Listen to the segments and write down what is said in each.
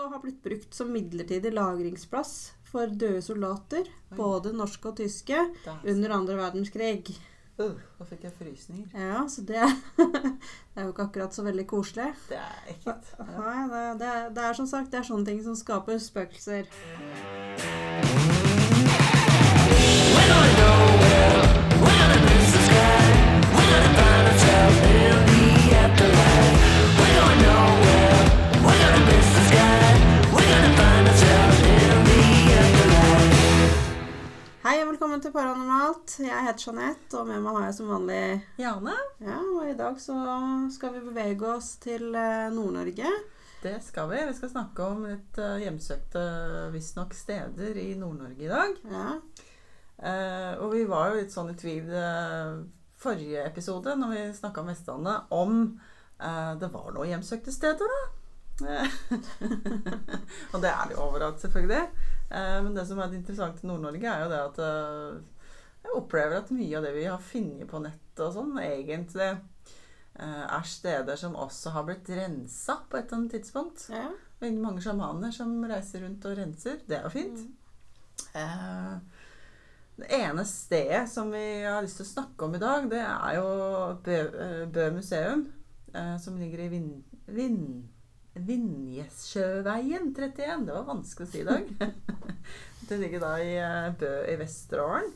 også har blitt brukt som midlertidig lagringsplass for døde soldater, Oi. både norske og tyske, under andre verdenskrig. uh, da fikk jeg frysninger. Ja, så det, det er jo ikke akkurat så veldig koselig. Det er ekkelt. Ja. Nei, det, det, det er som sagt det er sånne ting som skaper spøkelser. Velkommen til Paranormalt. Jeg heter Jeanette, og med meg har jeg som vanlig Jane, Ja, og i dag så skal vi bevege oss til eh, Nord-Norge. det skal vi. Vi skal snakke om litt uh, hjemsøkte visstnok steder i Nord-Norge i dag. Ja. Eh, og vi var jo litt sånn i tvil eh, forrige episode, når vi snakka om Vestlandet, om eh, det var noen hjemsøkte steder, da. Eh, og det er det jo overalt, selvfølgelig. Eh, men det som er interessant i Nord-Norge, er jo det at eh, jeg opplever at mye av det vi har funnet på nettet og sånn, egentlig er steder som også har blitt rensa på et eller annet tidspunkt. ja. Veldig mange sjamaner som reiser rundt og renser. Det er jo fint. Mm. det ene stedet som vi har lyst til å snakke om i dag, det er jo Bø, Bø museum. Som ligger i Vind... Vin, Vinjesjøveien 31. Det var vanskelig å si i dag. Den ligger da i eh, Bø i Vesterålen.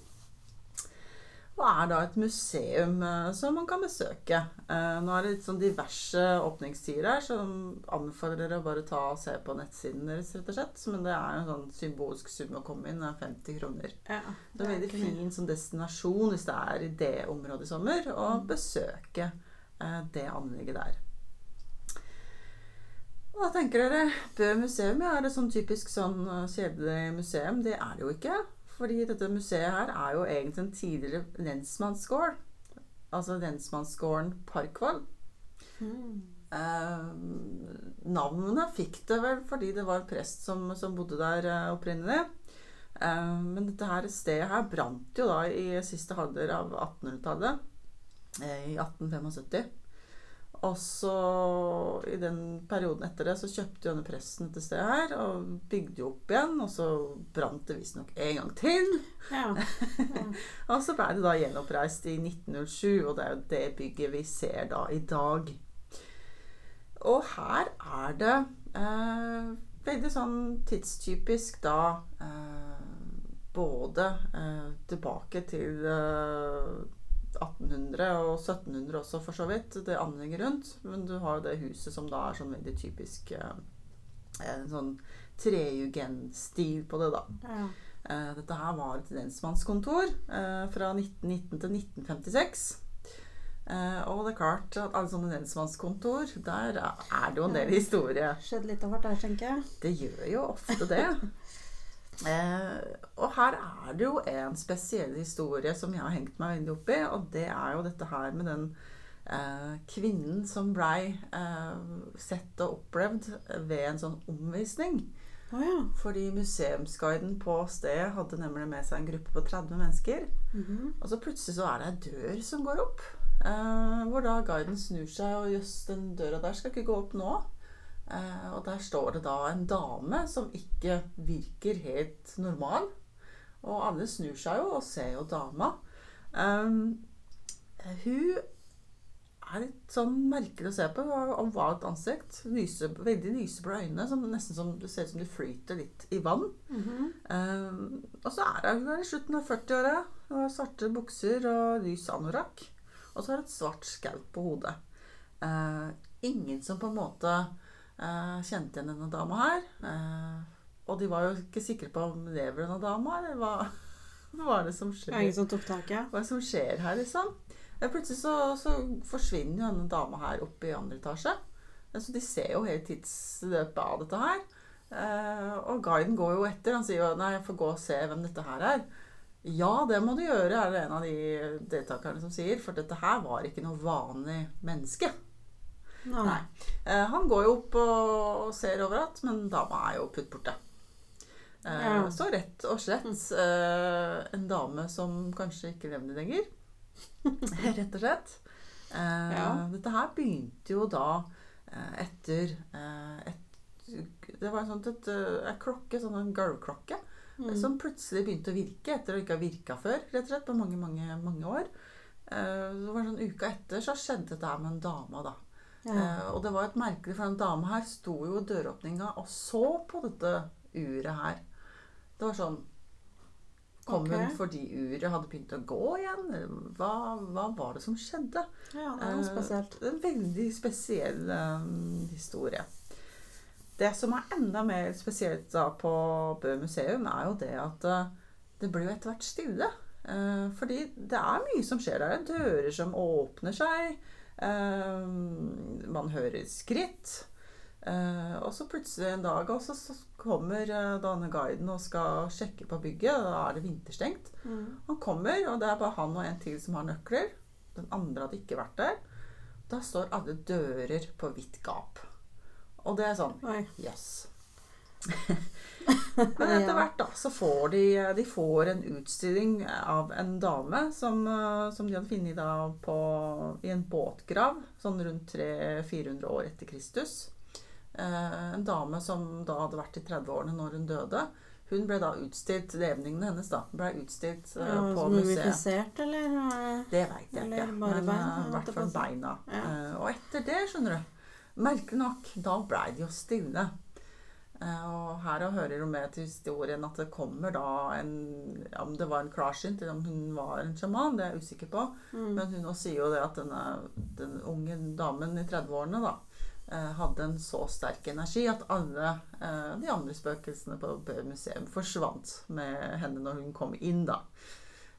Og er da et museum eh, som man kan besøke. Eh, nå er det litt sånn diverse åpningstider her, så anbefaler dere å bare ta og se på nettsiden deres, rett og slett. Men det er en sånn symbolsk sum å komme inn. Det er 50 kroner. ja. Det er veldig fin som destinasjon hvis det er i det området i sommer, å Mm. besøke det anlegget der. Da tenker dere Bø museum, ja, er det sånn typisk sånn eh, kjedelig museum? Det er det jo ikke. Fordi dette museet her er jo egentlig en tidligere lensmannsgård. Altså lensmannsgården Parkvoll. Mm. Eh, navnet fikk det vel fordi det var en prest som, som bodde der eh, opprinnelig. Eh, men dette her stedet her brant jo da i siste halvdel av 1800-tallet. Eh, I 1875. Og så i den perioden etter det så kjøpte jo denne presten dette stedet her og bygde jo opp igjen. Og så brant det visstnok en gang til. Ja. Og så ble det da gjenoppreist i 1907, og det er jo det bygget vi ser da i dag. Og her er det eh, veldig sånn tidstypisk da eh, både eh, tilbake til eh, 1800 og 1700 også, for så vidt, det anlegget rundt. Men du har jo det huset som da er sånn veldig typisk eh, en sånn trejugendstil på det, da. ja. Eh, Dette her var et lensmannskontor eh, fra 1919 til 1956. Eh, og det er klart at alle sånne lensmannskontor, der er det jo en del historie. Skjedde litt av hvert der, tenker jeg. Det gjør jo ofte det. Eh, og her er det jo en spesiell historie som jeg har hengt meg veldig opp i, og det er jo dette her med den eh, kvinnen som blei eh, sett og opplevd ved en sånn omvisning. Oh, ja. Fordi museumsguiden på stedet hadde nemlig med seg en gruppe på 30 mennesker. Mhm. Og så plutselig så er det ei dør som går opp. Eh, hvor da guiden snur seg, og jøss, den døra der skal ikke gå opp nå. Eh, og der står det da en dame som ikke virker helt normal. Og alle snur seg jo og ser jo dama. Um, hun er litt sånn merkelig å se på. Hun har ovalt ansikt. Lyse, veldig lyseblå øyne. Som nesten som det ser ut som de flyter litt i vann. Mhm. Um, og så er hun i slutten av 40-åra. Hun har svarte bukser og lys anorakk. Og så har hun et svart skaut på hodet. Uh, ingen som på en måte eh, kjente igjen denne dama her. Eh, og de var jo ikke sikre på om lever denne dama, eller hva, hva er det som Det skjer? er ingen som tak ja. Hva er det som skjer her, liksom? Eh, Plutselig så, så forsvinner jo denne dama her opp i andre etasje. Så de ser jo hele tidsløpet av dette her. Eh, og guiden går jo etter. Han sier jo nei, jeg får gå og se hvem dette her er. Ja, det må du gjøre, er det en av de deltakerne som sier. For dette her var ikke noe vanlig menneske. Nei. Nei. Eh, han går jo opp og, og ser overalt, men dama er jo putt borte. Eh, Ja. Så rett og slett eh, en dame som kanskje ikke levde lenger. rett og slett. Eh, Ja. Dette her begynte jo da eh, etter eh, et Det var en sånn et, en klokke, sånn en gulvklokke, Mm. som plutselig begynte å virke etter å ikke ha virka før, rett og slett, på mange, mange, mange år. Eh, det var sånn Uka etter så skjedde dette her med en dame, da. Ja. Eh, og det var et merkelig, for den dama her sto jo i døråpninga og så på dette uret her. Det var sånn Kom hun Ok. fordi uret hadde begynt å gå igjen? Hva, hva var det som skjedde? ja, det er noe Eh, spesielt. En veldig spesiell eh, historie. Det som er enda mer spesielt da på Bø museum, er jo det at det blir jo etter hvert stille. Eh, fordi det er mye som skjer der. Dører som åpner seg. Eh, man hører skritt. Eh, og så plutselig en dag også, så kommer eh, denne guiden og skal sjekke på bygget. Da er det vinterstengt. Mm. Han kommer, og det er bare han og en til som har nøkler. Den andre hadde ikke vært der. Da står alle dører på vidt gap. Og det er sånn Jøss. Yes. Men etter hvert da, så får de, de får en utstilling av en dame som, eh, som de hadde funnet da på, i en båtgrav sånn rundt 300-400 år etter Kristus. Eh, en dame som da hadde vært i 30-årene når hun døde. Hun ble da utstilt, levningene hennes da, ble utstilt eh, Ja, på museet. eller? Det veit jeg ikke. Men i hvert fall beina. Ja. Eh, og etter det, skjønner du Merkelig nok, da blei det jo stille. Eh, og her hører hun med til historien at det kommer da en Om det var en klarsynt, eller om hun var en sjaman, det er jeg usikker på. Mm. Men hun sier jo det at denne, den unge damen i 30-årene da eh, hadde en så sterk energi at alle eh, de andre spøkelsene på museum forsvant med henne når hun kom inn, da.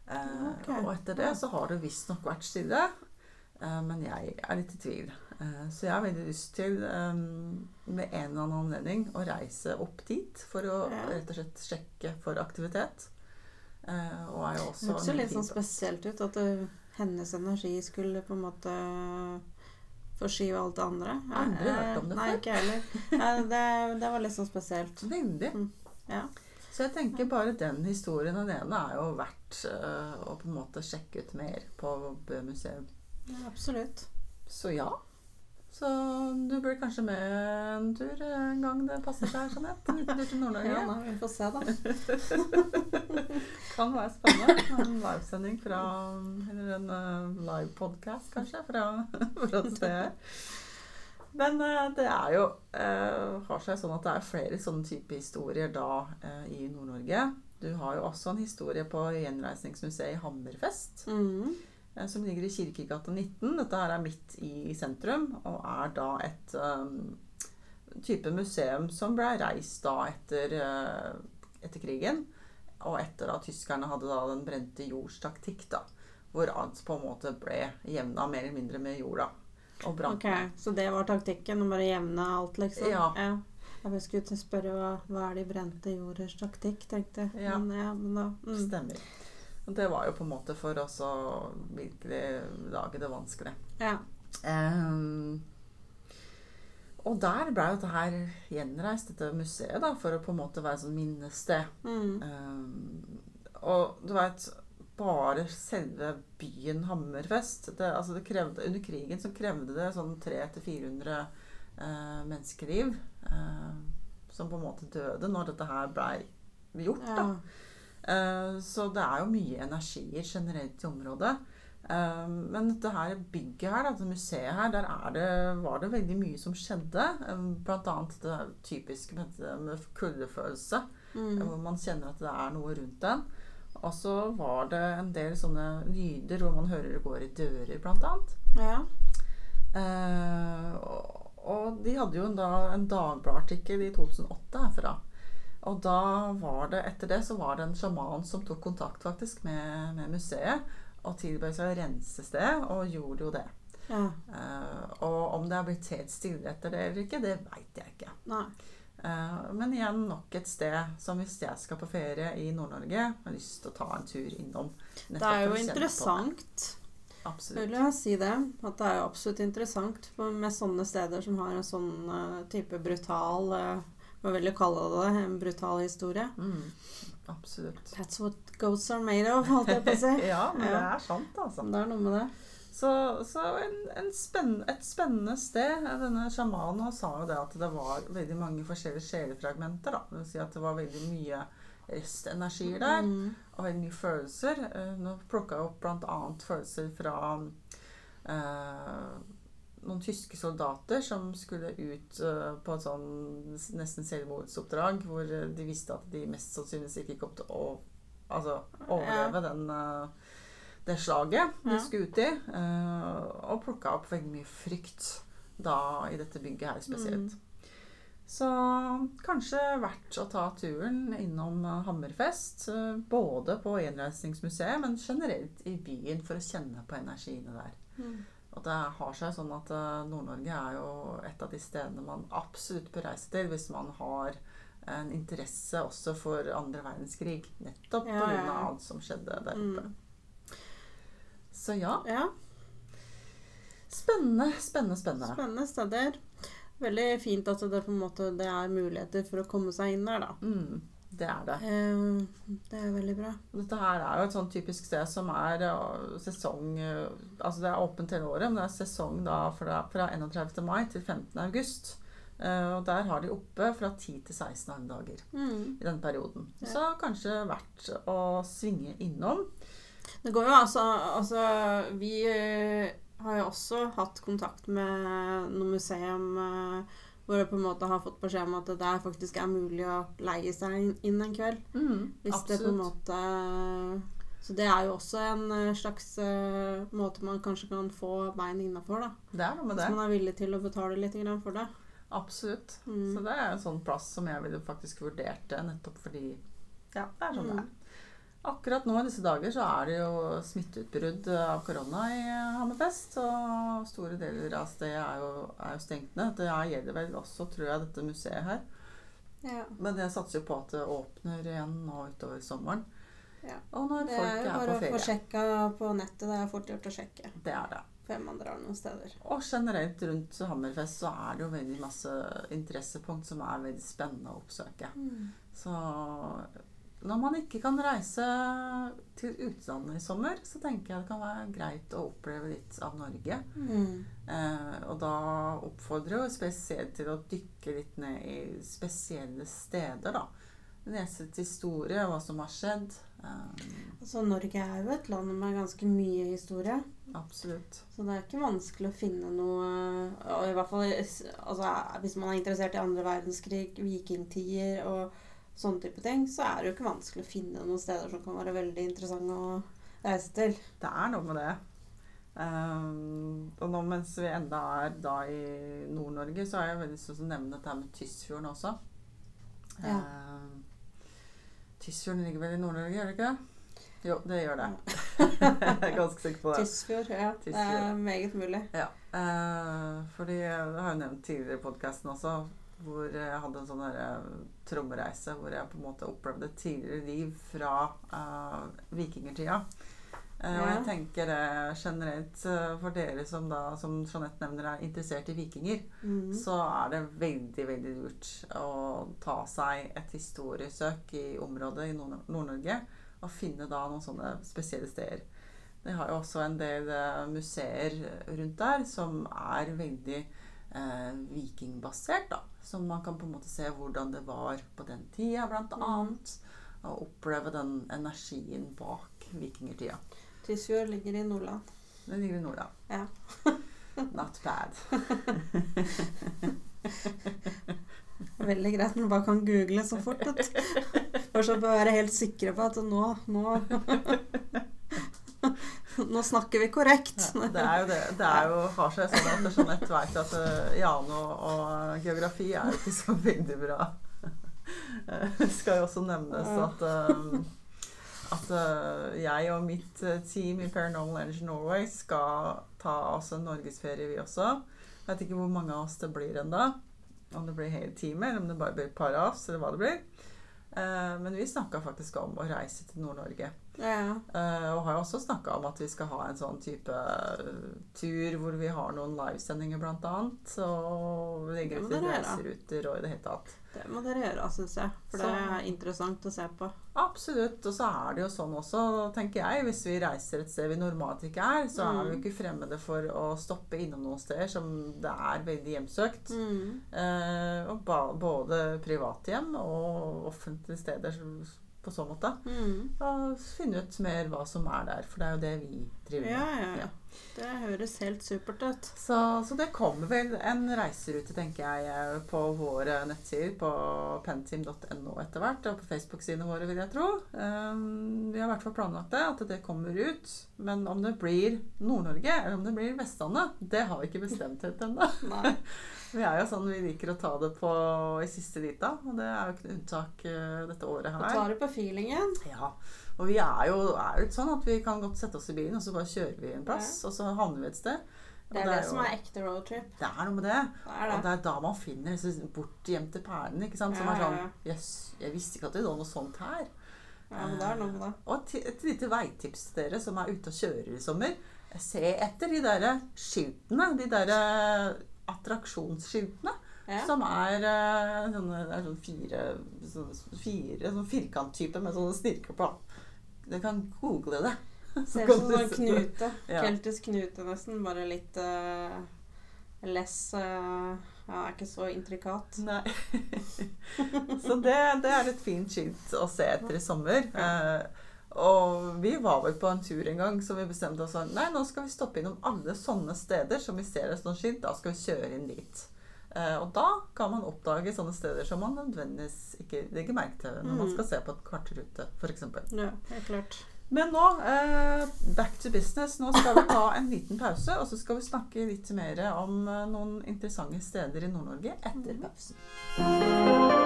Okay. Og etter det så har det visstnok vært stille. Men jeg er litt i tvil. Eh, så jeg har veldig lyst til, eh, med en eller annen anledning, å reise opp dit for å Ja. rett og slett sjekke for aktivitet. Eh, og er jo Det også hørtes jo litt sånn spesielt ut at det, hennes energi skulle på en måte forskyve alt det andre. Aldri hørt om det Nei, før. ikke heller. Det, det var litt sånn spesielt. Veldig. Mm, ja. Så jeg tenker bare den historien alene er jo verdt eh, å på en måte sjekke ut mer på Bø museum. ja, absolutt. Så ja. Så du blir kanskje med en tur eh, en gang det passer seg, Jeanette? En tur til Nord-Norge. Ja, da, vi får se, da. Kan være spennende. En livesending fra Eller en livepodkast, live podcast, kanskje, fra, fra et sted her. Men eh, det er jo eh, har seg sånn at det er flere sånne type historier da eh, i Nord-Norge. Du har jo også en historie på Gjenreisningsmuseet i Hammerfest. Mm. eh, Som ligger i Kirkegata 19. Dette her er midt i sentrum, og er da et um, type museum som ble reist da etter, uh, etter krigen. Og etter at tyskerne hadde da den brente jords taktikk, da. Hvor alt på en måte ble jevna mer eller mindre med jorda. Og brant. Ok, Så det var taktikken? Å bare jevne alt, liksom? Ja. Jeg skulle spørre hva, hva er de brente jorders taktikk, tenkte jeg. Ja. Men, ja, men da mm. Stemmer. Og det var jo på en måte for oss å virkelig lage det vanskelig. Ja. Um, og der ble dette her gjenreist, dette museet, da, for å på en måte være sånn minnested. Mm. Um, og du veit bare selve byen Hammerfest det, altså det krevde, Under krigen så krevde det sånn 300-400 eh, menneskeliv eh, som på en måte døde når dette her blei gjort. da. ja. Eh, Så det er jo mye energier generelt i området. Eh, Men dette her bygget her, dette museet her, der er det, var det veldig mye som skjedde. Eh, Blant annet det typiske med, med kuldefølelse, Mm. hvor man kjenner at det er noe rundt den. Og så var det en del sånne lyder hvor man hører det går i dører, blant annet. ja. Eh, og, og de hadde jo en, da, en dagbladartikkel i 2008 herfra. Og da var det, etter det så var det en sjaman som tok kontakt faktisk med, med museet og tilbød seg å rense stedet, og gjorde jo det. ja. Uh, og om det er blitt helt stille etter det eller ikke, det veit jeg ikke. Eh, men igjen nok et sted som hvis jeg skal på ferie i Nord-Norge, har lyst til å ta en tur innom. Det er jo interessant. Absolutt. Vil jeg si det. At det er jo absolutt interessant med sånne steder som har en sånn eh, type brutal Hva vil du kalle det? En brutal historie. Mm, absolutt. That's what ghosts are made of, holdt jeg på å si. ja, men det er sant, altså. Det er noe med det. Så, så en, en spenn, et spennende sted. Denne sjamanen sa jo det at det var veldig mange forskjellige sjelefragmenter. da. Det vil si at det var veldig mye restenergier der, Mm. og veldig mye følelser. Eh, Nå plukka jeg opp bl.a. følelser fra eh, noen tyske soldater som skulle ut eh, på et sånn nesten selvmordsoppdrag, hvor eh, de visste at de mest sannsynligvis ikke kom til å altså, overleve den, eh, det slaget de skulle ut i. og plukka opp veldig mye frykt da i dette bygget her spesielt. Så kanskje verdt å ta turen innom Hammerfest. Både på Gjenreisningsmuseet, men generelt i byen for å kjenne på energiene der. Mm. Og det har seg sånn at eh, Nord-Norge er jo et av de stedene man absolutt bør reise til hvis man har en interesse også for andre verdenskrig. Nettopp pga. ja, ja. alt som skjedde der oppe. Mm. Så ja, Ja, spennende, spennende, spennende. spennende steder. Veldig fint at det måte det er muligheter for å komme seg inn der, da. Mm, det er det. Eh, Det er veldig bra. Dette her er jo et sånn typisk sted som er uh, sesong uh, Altså det er åpent hele året, men det er sesong da fra, fra 31. mai til 15. august. Uh, og der har de oppe fra 10 til 16 dager Mm. i den perioden. Ja. Så kanskje verdt å svinge innom. Det går jo altså Altså, vi eh, har jo også hatt kontakt med noe museum eh, hvor jeg på en måte har fått beskjed om at det der faktisk er mulig å leie seg inn- en kveld. Hvis det på en måte Så det er jo også en eh, slags uh, måte man kanskje kan få bein innafor, da. Det er noe med Hvis det. man er villig til å betale litt for det. Absolutt. Mm. Så det er en sånn plass som jeg ville faktisk vurdert det, nettopp fordi Ja, det er sånn det Mm. er. Akkurat nå i disse dager så er det jo smitteutbrudd av korona i Hammerfest. Og store deler av stedet er jo, er jo stengt ned. Det gjelder vel også, tror jeg, dette museet her. Ja. Men jeg satser jo på at det åpner igjen nå utover sommeren. Ja. Og når Det folk er på ferie. Det er, bare å få sjekka på nettet. Det er fort gjort å sjekke. Det er det. Før man drar noen steder. Og generelt rundt Hammerfest så er det jo veldig masse interessepunkt som er veldig spennende å oppsøke. Så når man ikke kan reise til utlandet i sommer, så tenker jeg det kan være greit å oppleve litt av Norge. Mm. Eh, og da oppfordrer jeg spesielt til å dykke litt ned i spesielle steder, da. Lese litt historie, hva som har skjedd. Eh, Altså, Norge er jo et land med ganske mye historie. absolutt. Så det er ikke vanskelig å finne noe og I hvert fall altså, hvis man er interessert i andre verdenskrig, vikingtider og sånne type ting, så er det jo ikke vanskelig å finne noen steder som kan være veldig interessante å reise til. Det er noe med det. Um, og nå mens vi enda er da i Nord-Norge, så har jeg veldig lyst til å nevne dette med Tysfjorden også. Ja. Um, Tysfjorden ligger vel i Nord-Norge, gjør det ikke? Jo, det gjør det. jeg er ganske sikker på det. Tysfjord, ja. Det er meget mulig. Ja, Uh, fordi jeg har jo nevnt tidligere i podkasten også, hvor jeg hadde en sånn der, eh, trommereise hvor jeg på en måte opplevde et tidligere liv fra uh, vikingtida. Ja. Og jeg tenker det generelt eh, for dere som da, som Jeanette nevner, er interessert i vikinger, Mm. så er det veldig, veldig lurt å ta seg et historiesøk i området i Nord- Nord-Norge, og finne da noen sånne spesielle steder. De har jo også en del eh, museer rundt der som er veldig eh, vikingbasert, da. Så man kan på en måte se hvordan det var på den tida, blant Mm. annet. Og oppleve den energien bak vikingtida. Tysfjord ligger i Nordland. Den ligger i Nordland. Ja. Not bad. Veldig greit når man bare kan google så fort. Bare så bør være helt sikre på at nå Nå, nå snakker vi korrekt. Ja, det er jo det. Det er jo, har seg sånn at Jeanette vet at uh, Jano og geografi er jo ikke så veldig bra. Eh, Det skal jo også nevnes at, uh, at uh, jeg og mitt eh, team i Paranormal Energy Norway skal ta oss en norgesferie, vi også. Jeg vet ikke hvor mange av oss det blir ennå. Om det blir hele teamet, eller om det bare blir et par av oss, eller hva det blir. Uh, Men vi snakka faktisk om å reise til Nord-Norge. Ja. Uh, og har jo også snakka om at vi skal ha en sånn type eh, tur hvor vi har noen livesendinger, blant annet. Og legger ut litt reiseruter og i det hele tatt. Det må dere gjøre, syns jeg. For det er interessant å se på. Absolutt. Og så er det jo sånn også, tenker jeg, hvis vi reiser et sted vi normalt ikke er, så er vi Mm. ikke fremmede for å stoppe innom noen steder som det er veldig hjemsøkt. Mm. Uh, og både privathjem og offentlige steder som- på så måte. Mm. Og finne ut mer hva som er der, for det er jo det vi driver Ja, med. ja, ja. Det høres helt supert ut. Så, så det kommer vel en reiserute, tenker jeg, eh, på våre nettsider, på pentim.no etter hvert, og på Facebook-sidene våre, vil jeg tro. Um, vi har i hvert fall planlagt det, at det kommer ut. Men om det blir Nord-Norge, eller om det blir Vestlandet, det har vi ikke bestemt helt ennå. Vi er jo sånn vi liker å ta det på i siste lita, og det er jo ikke noe unntak uh, dette året Og Du tar det på feelingen. Ja, og vi er jo, er jo litt sånn at vi kan godt sette oss i bilen, og så bare kjører vi en plass, og så havner vi et sted. Det er det, jo- som er ekte roadtrip. Det er noe med det. Det er Og det. det er da man finner disse bortgjemte perlene, ikke sant. Som Ja, er sånn Jøss, yes, jeg visste ikke at det lå noe sånt her. Ja, men det er noe med det. Og et lite veitips til dere som er ute og kjører i sommer. Se etter de derre skiltene. De derre attraksjonsskiltene. Ja. Som er eh, sånne, det er sånne fire, sånne fire sånn firkanttype med sånne snirker på. Dere kan google det. Ser ut som sånn knute. Ja. Keltisk knute, nesten. Bare litt uh, less uh, Ja, ikke så intrikat. Nei. så det, det er et fint skilt å se etter i sommer. Uh, og vi var vel på en tur en gang så vi bestemte oss for Nei, nå skal vi stoppe innom alle sånne steder som vi ser et sånt skilt. Da skal vi kjøre inn dit. Eh, og da kan man oppdage sånne steder som man nødvendigvis ikke legger merke til når man Mm. skal se på en kartrute, f.eks. Ja, helt klart. Men nå, eh, back to business. Nå skal vi ta en liten pause, og så skal vi snakke litt mer om eh, noen interessante steder i Nord-Norge etter Mhm. pausen.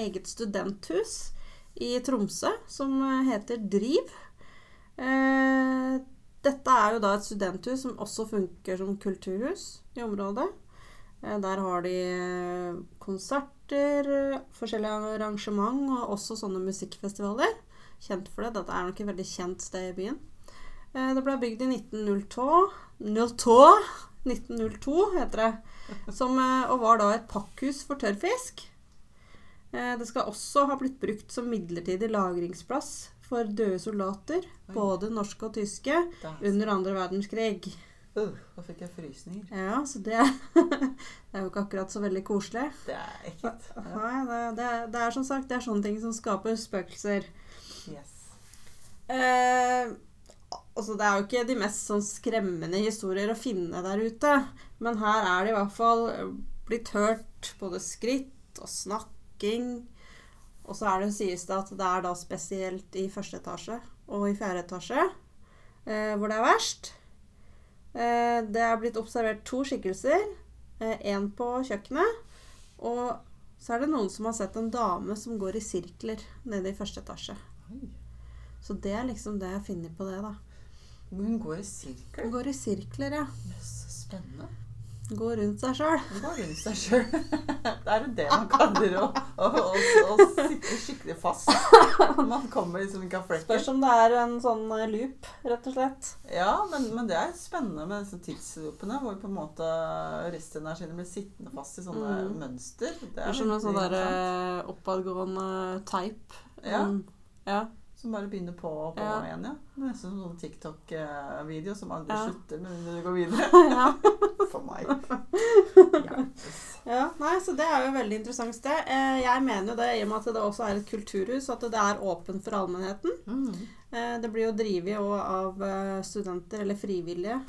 Eget studenthus i Tromsø som heter Driv. Eh, dette er jo da et studenthus som også funker som kulturhus i området. Eh, Der har de eh, konserter, forskjellige arrangement og også sånne musikkfestivaler. Kjent for det. Dette er nok et veldig kjent sted i byen. Det ble bygd i 1902. 02, 1902 heter det. Som, og var da et pakkhus for tørrfisk. Eh, Det skal også ha blitt brukt som midlertidig lagringsplass for døde soldater, Oi. både norske og tyske, Der. under andre verdenskrig. Uh, da fikk jeg frysninger. Ja, så det, det er jo ikke akkurat så veldig koselig. Det er ekkelt. Ja. Nei, det, det, er- det er som sagt det er sånne ting som skaper spøkelser. Yes. Eh, altså det er jo ikke de mest sånn skremmende historier å finne der ute, men her er det i hvert fall blitt hørt både skritt og snakking. Og så er det, sies det at det er da spesielt i første etasje og i fjerde etasje eh, hvor det er verst. Eh, det er blitt observert to skikkelser. Én på kjøkkenet, og så er det noen som har sett en dame som går i sirkler nede i første etasje. Oi. Så det er liksom det jeg finner på det, da. Hun går i sirkler? Hun går i sirkler, ja. Så spennende. Går rundt seg sjøl. Gå rundt seg sjøl. Det er jo det man kaller å, å, å, å sitte skikkelig fast. Man kommer liksom ikke av flekken. Spørs om det er en sånn eh, loop, rett og slett. Ja, men, men det er spennende med disse tidsloopene, hvor på en måte restenergiene blir sittende fast i sånne Mm. mønster. Det Det er som en sånn der eh, oppadgående teip. Ja. Mm, ja. Som bare begynner på og på Ja. igjen, ja. Nesten som sånn TikTok-video som aldri Ja. slutter med mindre du går videre. ja. For meg. Ja. Nei, så det er jo et veldig interessant sted. Eh, Jeg mener jo det i og med at det også er et kulturhus, at det er åpent for allmennheten. Mm. Eh, Det blir jo drevet av eh, studenter eller frivillige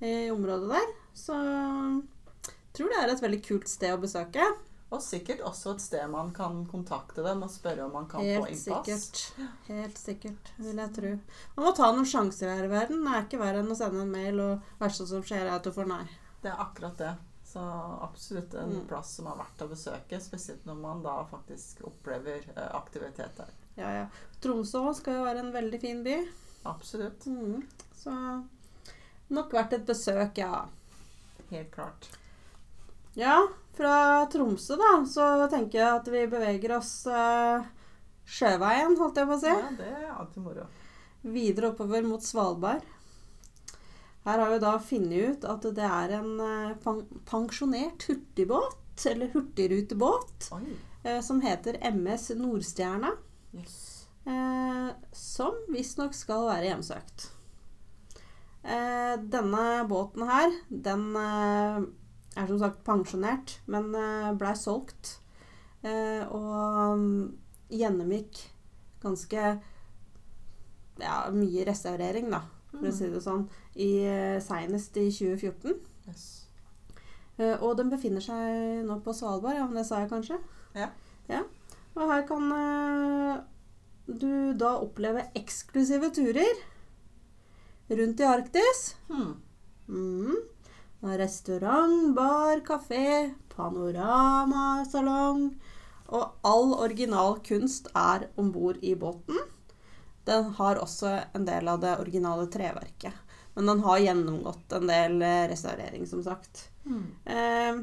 i området der. Så jeg tror det er et veldig kult sted å besøke. Og sikkert også et sted man kan kontakte dem og spørre om man kan få innpass. sikkert. Helt sikkert, vil jeg tro. Man må ta noen sjanser her i verden. Det er ikke verre enn å sende en mail, og det verste som skjer, er at du får nei. Det er akkurat det. Så absolutt en Mm. plass som er verdt å besøke, spesielt når man da faktisk opplever eh, aktivitet der. Ja, ja. Tromsø skal jo være en veldig fin by. Absolutt. Mm. Så nok verdt et besøk, ja. Helt klart. Ja, fra Tromsø da, så tenker jeg at vi beveger oss eh, sjøveien, holdt jeg på å si. Ja, det er alltid moro. Videre oppover mot Svalbard. Her har vi da funnet ut at det er en eh, pensjonert hurtigbåt, eller hurtigrutebåt, eh, som heter MS Nordstjerna, Yes. eh, som visstnok skal være hjemsøkt. Eh, denne båten her, den eh, er som sagt pensjonert, men eh, blei solgt. Eh, og mm, gjennomgikk ganske ja, mye restaurering, da, for å si det sånn, i, eh, senest i 2014. Jøss. Eh, og den befinner seg nå på Svalbard, ja, men det sa jeg kanskje? Ja. ja. Og her kan du da oppleve eksklusive turer rundt i Arktis. Hmm. Mm. Restaurant, bar, kafé, panoramasalong. Og all original kunst er om bord i båten. Den har også en del av det originale treverket. Men den har gjennomgått en del eh, restaurering, som sagt. Mm. Eh,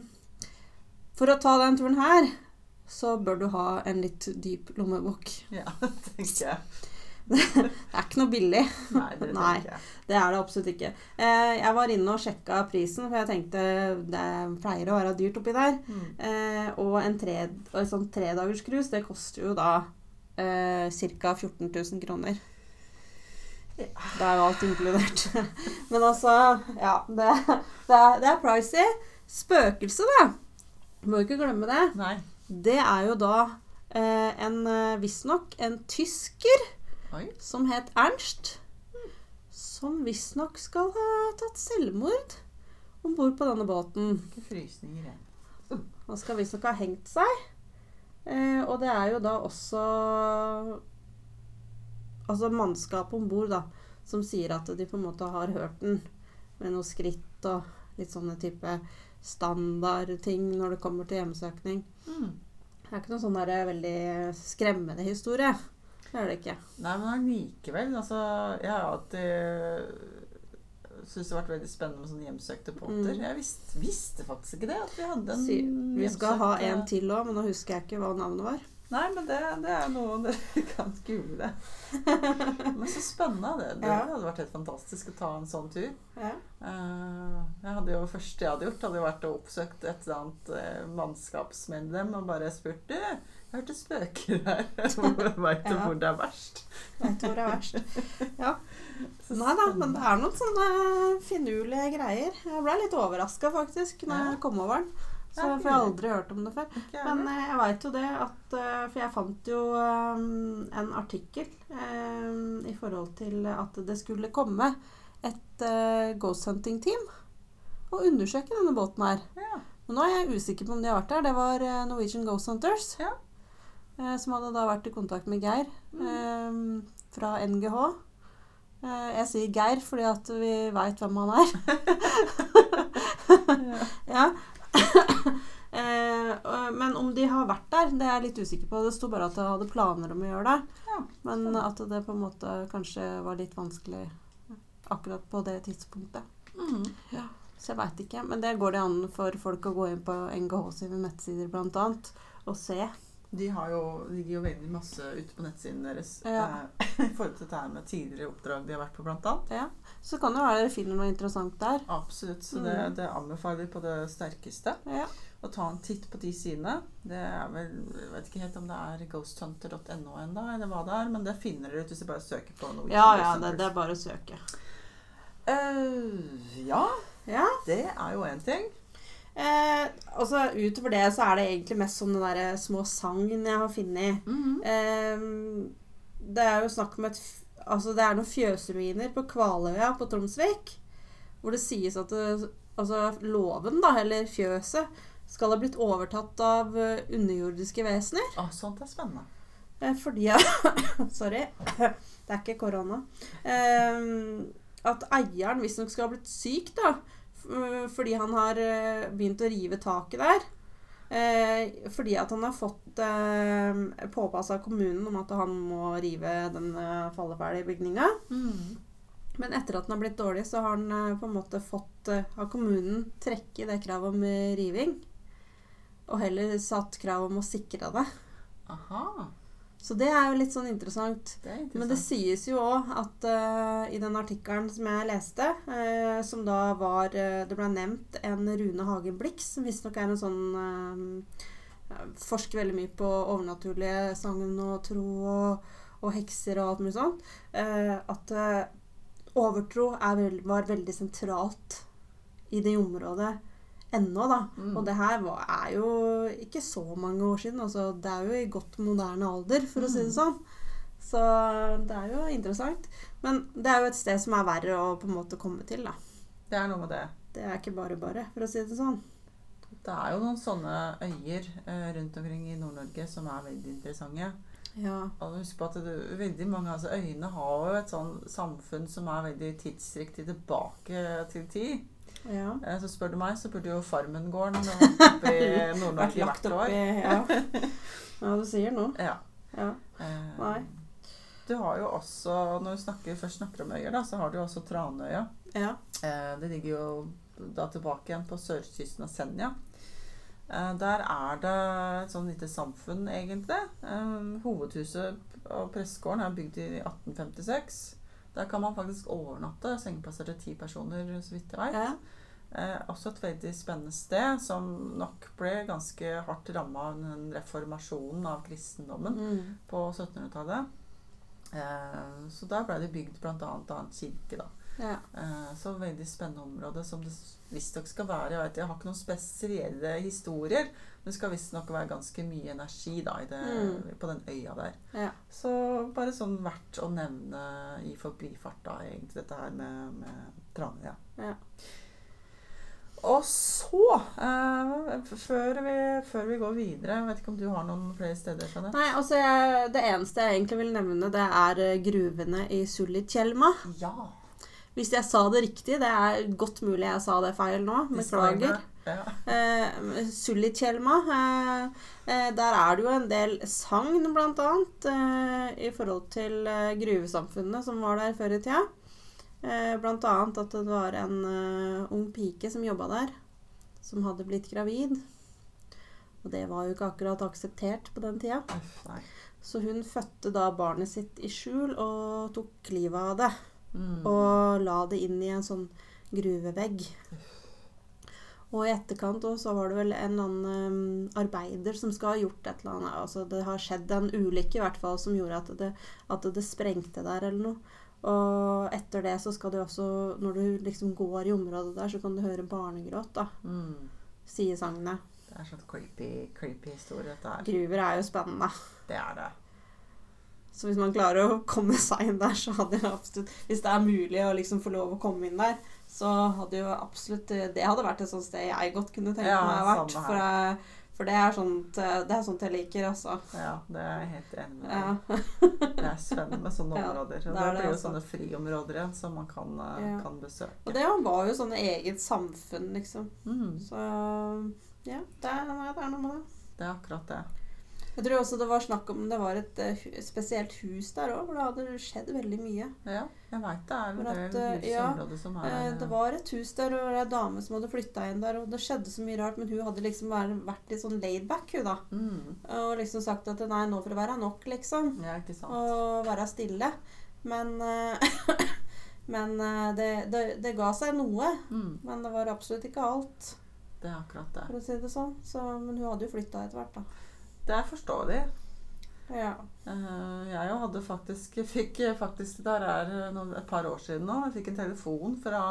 for å ta den turen her, så bør du ha en litt dyp lommebok. Ja, tenker jeg. Det er ikke noe billig. Nei, det Nei. Det er det absolutt ikke. Eh, jeg var inne og sjekka prisen, for jeg tenkte det pleier å være dyrt oppi der. Mm. Eh, og en tre, og et sånt tredagerscruise, det koster jo da eh, ca. 14 000 kroner. Ja. Da er jo alt inkludert. Men altså, ja. Det, det, er, det er pricy. Spøkelse, da. Må ikke glemme det. Nei. Det er jo da eh, en eh, visstnok en tysker Oi. som het Ernst. Som visstnok skal ha tatt selvmord om bord på denne båten. Ikke frysninger igjen. Han skal visstnok ha hengt seg. Eh, og det er jo da også Altså mannskapet om bord, da, som sier at de på en måte har hørt den med noen skritt og litt sånne type standardting når det kommer til hjemsøkning. Mm. Det er ikke noen sånn der veldig skremmende historie. Det er det ikke. Nei, men allikevel. Altså, jeg har alltid syntes det har vært veldig spennende med sånne hjemsøkte potter. Mm. Jeg visste, visste faktisk ikke det. At vi hadde en Si- Vi skal ha en eh, til òg, men nå husker jeg ikke hva navnet var. Nei, men det, det er noe dere kan google. Men så spennende. Det, det Ja. hadde vært helt fantastisk å ta en sånn tur. Ja. Eh, jeg hadde jo, første jeg hadde gjort, hadde vært å oppsøkt et eller annet eh, mannskapsmedlem og bare spurt Du, hørte spøker her. Veit du Ja. hvor det er verst? Veit hvor det er verst. Ja. Nei da, men det er noen sånne finurlige greier. Jeg ble litt overraska faktisk når Ja. jeg kom over den. Så, for jeg har aldri hørt om det før. Men eh, jeg veit jo det at eh, For jeg fant jo eh, en artikkel i forhold til at det skulle komme et ghost hunting-team og undersøke denne båten her. ja. Men nå er jeg usikker på om de har vært der. Det var Norwegian Ghost Hunters. Ja. Eh, Som hadde da vært i kontakt med Geir eh, fra NGH. Eh, Jeg sier Geir fordi at vi veit hvem han er. ja. Eh, Men om de har vært der, det er jeg litt usikker på. Det sto bare at de hadde planer om å gjøre det. Ja, Men at det på en måte kanskje var litt vanskelig akkurat på det tidspunktet. Mm. Så jeg veit ikke. Men det går det an for folk å gå inn på NGH sine nettsider annet og se. De har jo, ligger jo veldig masse ute på nettsiden deres Ja. eh, i forhold til dette her med tidligere oppdrag de har vært på, blant annet. Så kan det være dere finner noe interessant der. Absolutt. Så det, Mm. det anbefaler vi på det sterkeste. Ja. Å ta en titt på de sidene. Det er vel Jeg vet ikke helt om det er ghosthunter.no ennå, eller hva det er, men det finner dere ut hvis dere bare søker på noe. Ja, ja, det, det er bare å søke. Uh, ja, Ja. det er jo én ting. Eh, altså, utover det så er det egentlig mest sånne der små sagn jeg har funnet. Eh, det er jo snakk om et Altså, det er noen fjøsruiner på Kvaløya på Tromsvik. Hvor det sies at det, altså, låven, da, eller fjøset, skal ha blitt overtatt av eh, underjordiske vesener. Å, sånt er spennende. Eh, Fordi Sorry. Det er ikke korona. Eh, at eieren visstnok skal ha blitt syk, da. F- Fordi han har eh, begynt å rive taket der. Eh, fordi at han har fått eh, påpass av kommunen om at han må rive den eh, falleferdige bygninga. Men etter at den har blitt dårlig, så har han eh, på en måte fått eh, Har kommunen trekke det kravet om eh, riving. Og heller satt krav om å sikre det. Aha. Så det er jo litt sånn interessant. Det interessant. Men det sies jo òg at uh, i den artikkelen som jeg leste, uh, som da var uh, Det ble nevnt en Rune Hagen Blix, som visstnok er en sånn Forsker veldig mye på overnaturlige sagn og tro og, og hekser og alt mulig sånt. at overtro er vel, var veldig sentralt i det området ennå, da. Mm. Og det her var, er jo ikke så mange år siden. Altså, det er jo i godt moderne alder, for å si det Mm. sånn. Så det er jo interessant. Men det er jo et sted som er verre å på en måte komme til, da. Det er noe med det. Det er ikke bare bare, for å si det sånn. Det er jo noen sånne øyer eh, rundt omkring i Nord-Norge som er veldig interessante. Ja. Og husk på at det, veldig mange altså Øyene har jo et sånn samfunn som er veldig tidsriktig tilbake til tid. Ja. Eh, så spør du meg, så burde jo Farmen-gården oppe i Nord-Norge hvert år. i Ja. ja, du sier noe. Ja. Ja. Eh, Nei. Du har jo også, når du snakker, først snakker om øyer, da, så har du jo også Tranøya. ja. Eh, det ligger jo da tilbake igjen på sørkysten av Senja. Der er det et sånn lite samfunn, egentlig. Hovedhuset og prestegården er bygd i 1856. Der kan man faktisk overnatte. Sengeplasser til ti personer, så vidt jeg veit. ja. Eh, også et veldig spennende sted, som nok ble ganske hardt ramma av den reformasjonen av kristendommen Mm. på 1700-tallet. Eh, så der ble det bygd bl.a. en kirke. da. Ja. Eh, så veldig spennende område som det visstnok skal være. Jeg, vet, jeg har ikke noen spesielle historier, men det skal visstnok være ganske mye energi da, i det, Mm. på den øya der. Ja. Så bare sånn verdt å nevne i forbifart, da, egentlig, dette her med, med Tranøya. Ja. Og så, eh, før, vi, før vi går videre Jeg vet ikke om du har noen flere steder? Jeanette? Nei, altså jeg, Det eneste jeg egentlig vil nevne, det er eh, gruvene i Sulitjelma. Ja. Hvis jeg sa det riktig, det er godt mulig jeg sa det feil nå, beklager. Ja. Uh, Sulitjelma. Uh, uh, der er det jo en del sagn, blant annet, i forhold til gruvesamfunnet som var der før i tida. Blant annet at det var en ung pike som jobba der, som hadde blitt gravid. Og det var jo ikke akkurat akseptert på den tida. Så hun fødte da barnet sitt i skjul og tok livet av det. Mm. Og la det inn i en sånn gruvevegg. Og i etterkant også, så var det vel en annen um, arbeider som skal ha gjort et eller annet. Altså det har skjedd en ulykke i hvert fall som gjorde at det, at det sprengte der eller noe. Og etter det så skal du også, når du liksom går i området der, så kan du høre barnegråt, da. Mm. Sier sagnet. Det er sånn creepy, creepy historie, dette her. Gruver er jo spennende. Det er det. Så hvis man klarer å komme seg inn der, så hadde jeg absolutt Hvis det er mulig å liksom få lov å komme inn der, så hadde jo absolutt Det hadde vært et sånt sted jeg godt kunne tenke Ja, meg å vært. For, jeg, for det er sånt Det er sånt jeg liker, altså. Ja, det er jeg helt enig med deg. Ja. Det er spennende med sånne områder. Og er det det, blir jo altså. sånne friområder igjen som man kan, eh, Ja. kan besøke. Og det var jo sånne eget samfunn, liksom. Mm, Så ja, det er, det er noe med det. det er akkurat det. Jeg tror også det var snakk om det var et uh, spesielt hus der òg, hvor det hadde skjedd veldig mye. Ja, jeg veit det er en det del eh, hus i ja, området som er uh, Det var et hus der, og det var ei dame som hadde flytta inn der, og det skjedde så mye rart, men hun hadde liksom vært, litt sånn laid back, hun da. mm, Og liksom sagt at nei, nå får det være nok, liksom. Ja, ikke sant. Og være stille. Men uh, Men eh, det, det, det ga seg noe. Mm, Men det var absolutt ikke alt, det er akkurat det. for å si det sånn. Så, men hun hadde jo flytta etter hvert, da. Det er forståelig. Ja. Eh, jeg jo hadde faktisk fikk faktisk Der er et par år siden nå. Jeg fikk en telefon fra,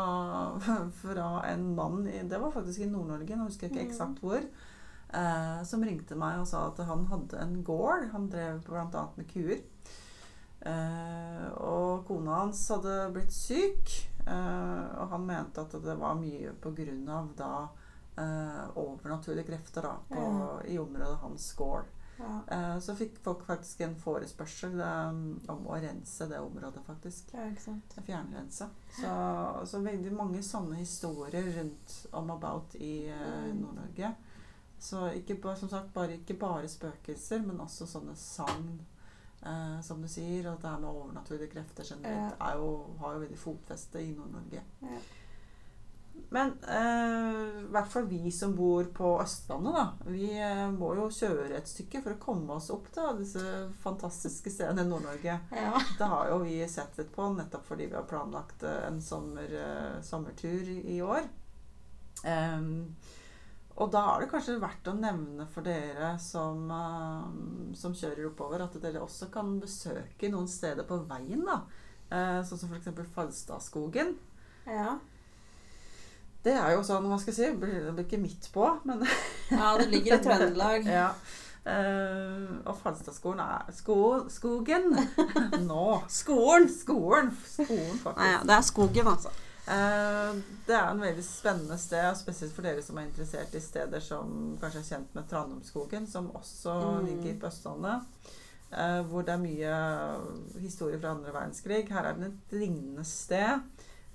fra en mann i, Det var faktisk i Nord-Norge, nå husker jeg ikke Mm. eksakt hvor. eh, som ringte meg og sa at han hadde en gård. Han drev bl.a. med kuer. Eh, og kona hans hadde blitt syk, eh, og han mente at det var mye på grunn av da overnaturlige krefter da, på, Ja. i området hans gård. ja. Eh, Så fikk folk faktisk en forespørsel eh, om å rense det området, faktisk. Ja, ikke sant. Fjernrense. Så, så veldig mange sånne historier rundt om about i eh, Mm. Nord-Norge. Så ikke, som sagt, bare, ikke bare spøkelser, men også sånne sagn. Eh, som du sier, og det her med overnaturlige krefter generelt er jo, har jo veldig fotfeste i Nord-Norge. Ja. Men i i hvert fall vi som bor på Østlandet, da. Vi uh, må jo kjøre et stykke for å komme oss opp til disse fantastiske stedene i Nord-Norge. Ja. Det har jo vi sett litt på, nettopp fordi vi har planlagt uh, en sommer, eh, sommertur i år. Um, og da er det kanskje verdt å nevne for dere som, eh, som kjører oppover, at dere også kan besøke noen steder på veien. da. Eh, sånn som f.eks. Falstadskogen. ja. Det er jo sånn, hva skal jeg si, det blir blir ikke midt på, men Ja, det ligger i Trøndelag. ja. Uh, og Falstadskogen er sko, Skogen! Nå! Skolen! Skolen! Skolen, faktisk. Nei, ja, det er skogen, altså. Uh, det er en veldig spennende sted, spesielt for dere som er interessert i steder som kanskje er kjent med Tranumskogen, som også Mm. ligger på Østlandet. Uh, hvor det er mye historie fra andre verdenskrig. Her er det et lignende sted.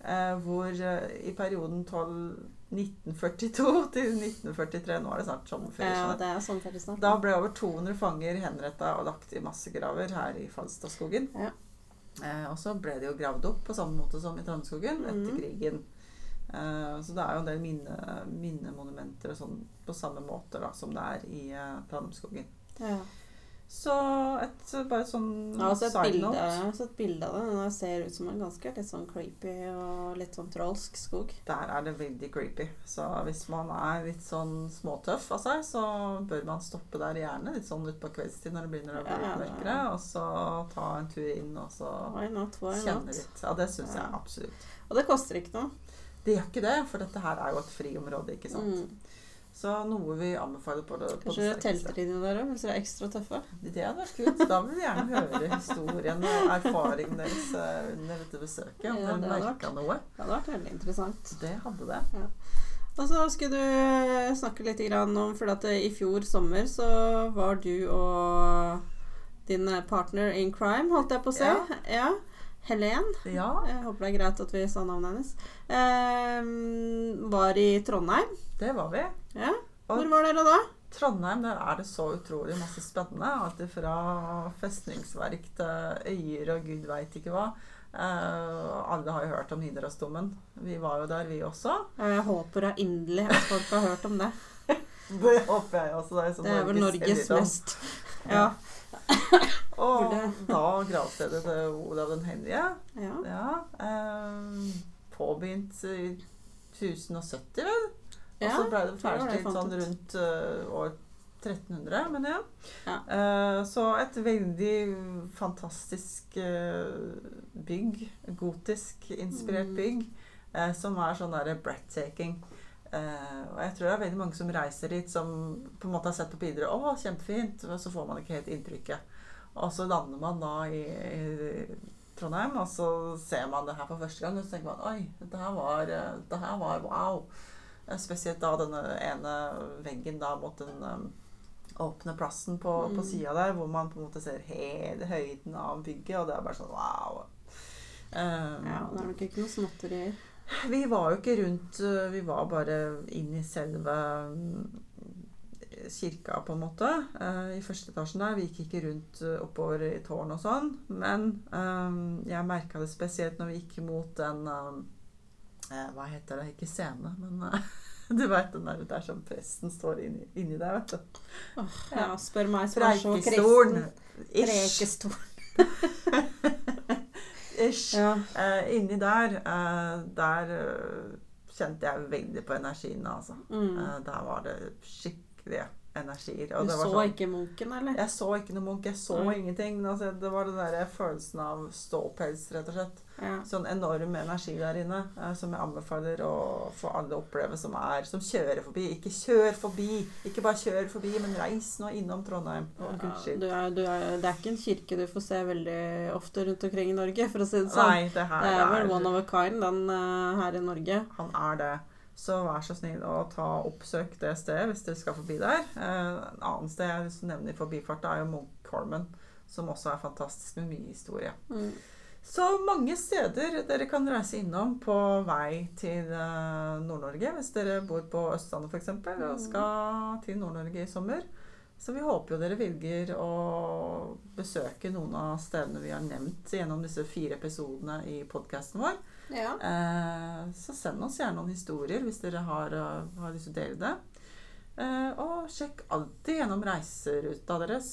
Eh, hvor eh, i perioden 12, 1942 til 1943 Nå er det snart sommerferie. Ja, det er snart. Da ble over 200 fanger henretta og lagt i massegraver her i Falstadskogen. Ja. Eh, og så ble de jo gravd opp på samme måte som i Trondskogen etter Mhm. krigen. Eh, så det er jo en del minne, minnemonumenter og sånn på samme måte da, som det er i eh, Trondskogen. Ja. Så et bare sånn ja, så et side bilde, note. har sett bilde av det. Den ser ut som en ganske litt sånn creepy og litt sånn trolsk skog. Der er det veldig creepy. Så hvis man er litt sånn småtøff av seg, så bør man stoppe der gjerne litt sånn utpå kveldstid når det begynner å bli Ja, ja, ja. mørkere, og så ta en tur inn og så not? Kjenne litt. Ja, det syns jeg absolutt. Og det koster ikke noe. Det gjør ikke det, for dette her er jo et friområde, ikke sant. Mm. Så noe vi anbefaler på det, på Kanskje det telter der òg, hvis dere er ekstra tøffe? Det hadde vært kult. Da vil vi gjerne høre historien og erfaringen deres eh, under dette besøket. Om Ja, dere merka noe. Det hadde vært veldig interessant. Det hadde det. Og så skulle du snakke litt om For at i fjor sommer så var du og din partner in crime, holdt jeg på å si. Ja. Ja. Helen. Ja, Jeg håper det er greit at vi sa navnet hennes. Eh, var i Trondheim. det var vi. Ja. Hvor var dere da? Trondheim, der er det så utrolig masse spennende. Alt fra festningsverk til øyer og gud veit ikke hva. Uh, alle har jo hørt om Nidarosdomen. Vi var jo der, vi også. Jeg håper da inderlig at folk har hørt om det. Det håper jeg også. Det er, Det er vel Norges mest Ja. Og da gravstedet til Olav den hellige. ja. Ja. uh, påbegynt i 1070, vel? Og så ble det ferdigstilt sånn rundt uh, år 1300, mener jeg. Ja. Uh, så et veldig fantastisk uh, bygg. Gotisk inspirert Mm. bygg. eh, som er sånn derre breathtaking. Og jeg tror det er veldig mange som reiser dit, som på en måte har sett på bilder 'Å, kjempefint', og så får man ikke helt inntrykket. Og så lander man da i, i Trondheim, og så ser man det her for første gang, og så tenker man 'Oi, det her var, eh, det her var wow'. Spesielt da denne ene veggen da mot den um, åpne plassen på, på Mm. sida der, hvor man på en måte ser hele høyden av bygget, og det er bare sånn wow. Um, ja. Det er nok ikke noe småtterier. vi var jo ikke rundt uh, Vi var bare inn i selve um, kirka, på en måte, uh, i første etasjen der. Vi gikk ikke rundt uh, oppover i tårn og sånn. Men um, jeg merka det spesielt når vi gikk mot den um, eh, Hva heter det? Ikke scene, men uh, du veit den der, der som presten står inni, inni der, vet du. Ja, spør meg som er så kristen. Ish. Preikestolen. Ish. Ja. Eh, inni der, eh, der eh, kjente jeg veldig på energien, altså. Mm. Eh, der var det skikkelige energier. Du det var så sånn, ikke munken, eller? Jeg så ikke noe Munch, jeg så mm. ingenting. Altså, det var den der følelsen av ståpels, rett og slett. Ja. Sånn enorm energi der inne, eh, som jeg anbefaler å få alle oppleve som er Som kjører forbi. Ikke kjør forbi! Ikke bare kjør forbi, men reis nå innom Trondheim. Ja, du er, du er, det er ikke en kirke du får se veldig ofte rundt omkring i Norge, for å si det sånn. Nei, det her det er vel one of a kind, den eh, her i Norge. Han er det. Så vær så snill å ta oppsøk det stedet hvis dere skal forbi der. Et en annen sted jeg til å nevne i forbifarta, er jo Munkholmen, som også er fantastisk med mye historie. Mm. Så mange steder dere kan reise innom på vei til eh, Nord-Norge, hvis dere bor på Østlandet f.eks. og Mm. skal til Nord-Norge i sommer. Så vi håper jo dere velger å besøke noen av stedene vi har nevnt gjennom disse fire episodene i podkasten vår. Ja. Eh, så send oss gjerne noen historier hvis dere har, eh, har lyst til å dele det. Eh, og sjekk alltid gjennom reiseruta deres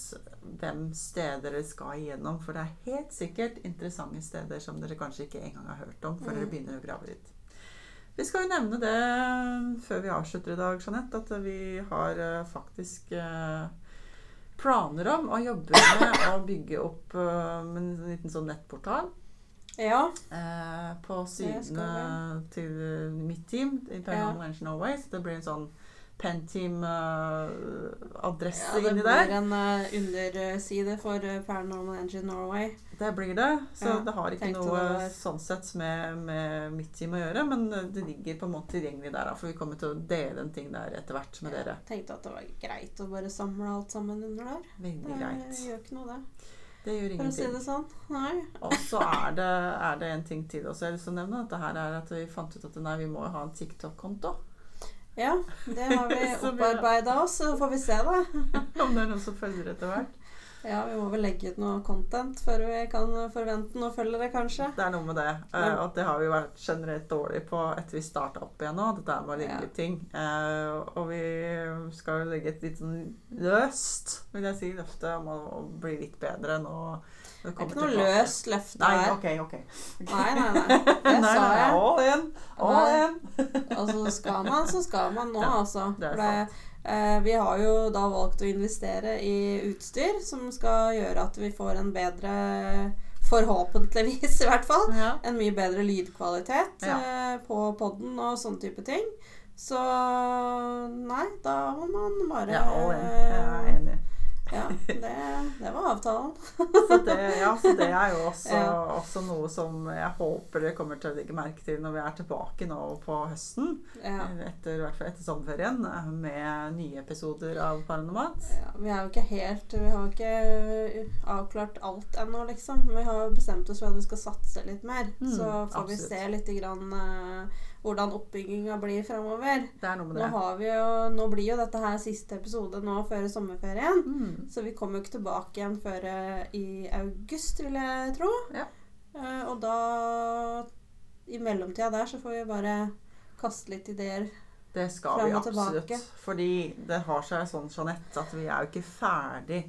hvem steder dere skal igjennom. For det er helt sikkert interessante steder som dere kanskje ikke engang har hørt om før Mm. dere begynner å grave litt. Vi skal jo nevne det før vi avslutter i dag, Jeanette, at vi har eh, faktisk eh, planer om å jobbe med å bygge opp eh, en liten sånn nettportal. Ja. Eh, på sidene til mitt team i Ja. Paranormal Mansion Norway. Så det blir en sånn Penteam-adresse ja det blir en uh, underside for eh, Paranormal Engine Norway. Det blir det. Så Ja, det har ikke noe sånn sett med, med mitt team å gjøre. Men det ligger på en måte tilgjengelig der, da, for vi kommer til å dele en ting der etter hvert med dere. Tenkte at det var greit å bare samle alt sammen under der. Veldig Det greit. gjør ikke noe, det. Det gjør ingenting. det sånn. Og så er det, er det en ting til også jeg har lyst til å nevne. Dette her er at vi fant ut at nei, vi må ha en TikTok-konto. Ja, det har vi- opparbeida oss, så får vi se, da. Om det er noen som følger etter hvert. Ja, vi må vel legge ut noe content før vi kan forvente noen følgere, kanskje. Det er noe med det. eh, Ja. at det har vi vært generelt dårlig på etter vi starta opp igjen nå. Dette med å legge Ja. ut ting. Eh, og vi skal jo legge et litt sånn løst, vil jeg si, løfte om å, bli litt bedre nå. Det er ikke noe løst løfte Nei, her. ok, ok. Nei, nei, nei. Det nei, sa nei, jeg. All in. All Nei. in. Altså, skal man, så skal man nå, Ja, altså. det er eh, vi har jo da valgt å investere i utstyr som skal gjøre at vi får en bedre Forhåpentligvis, i hvert fall. Ja. En mye bedre lydkvalitet Ja. eh, på podden og sånne type ting. Så nei, da må man bare ja. Jeg er enig. Ja, det, det var avtalen. Så det, ja, så det er jo også, Ja. også noe som jeg håper dere kommer til å legge merke til når vi er tilbake nå på høsten. Ja. Etter, I hvert fall etter sommerferien eh, med nye episoder av Paranormat. Ja, vi er jo ikke helt Vi har ikke avklart alt ennå, liksom. Vi har bestemt oss for at vi skal satse litt mer. Mm, så får vi se litt grann, eh, hvordan oppbygginga blir framover. Er Nå, nå blir jo dette her siste episode nå før sommerferien. Mm. Så vi kommer jo ikke tilbake igjen før eh, i august, vil jeg tro. Ja. Eh, og da I mellomtida der så får vi bare kaste litt ideer. Det skal vi tilbake. absolutt. Fordi det har seg sånn, Jeanette, at vi er jo ikke ferdig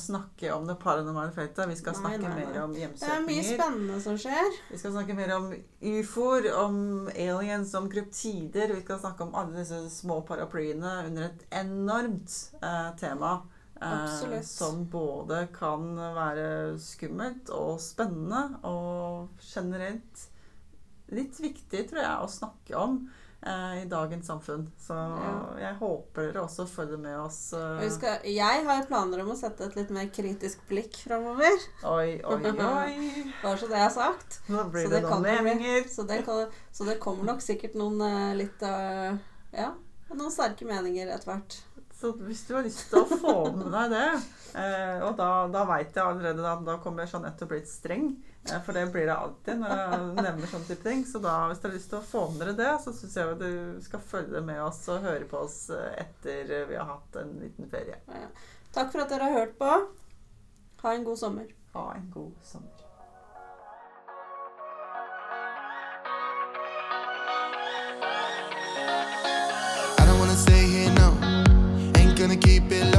snakke om det paranormale feltet. Vi skal Nei, snakke nei, nei. mer om Det er mye spennende som skjer. Vi skal snakke mer om ufoer, om aliens, om kryptider. Vi skal snakke om alle disse små paraplyene under et enormt eh, tema. eh, som både kan være skummelt og spennende, og generelt litt viktig, tror jeg, å snakke om i dagens samfunn. Så jeg håper dere også følger med oss. Og eh, jeg har planer om å sette et litt mer kritisk blikk framover. Oi, oi, oi. Bare så det er sagt. Nå blir Så det det noen meninger. Så det, så det kommer nok sikkert noen eh, litt eh, Ja, noen sterke meninger etter hvert. Så hvis du har lyst til å få med deg det eh, Og da, da veit jeg allerede at da kommer Jeanette til å bli litt streng. For det blir det alltid når jeg nevner sånne type ting. Så da, hvis du har lyst til å få med dere det, så syns jeg at du skal følge med oss og høre på oss eh, etter vi har hatt en liten ferie. Ja. Takk for at dere har hørt på. Ha en god sommer. Ha en god sommer. I don't wanna stay here, no. Ain't gonna keep it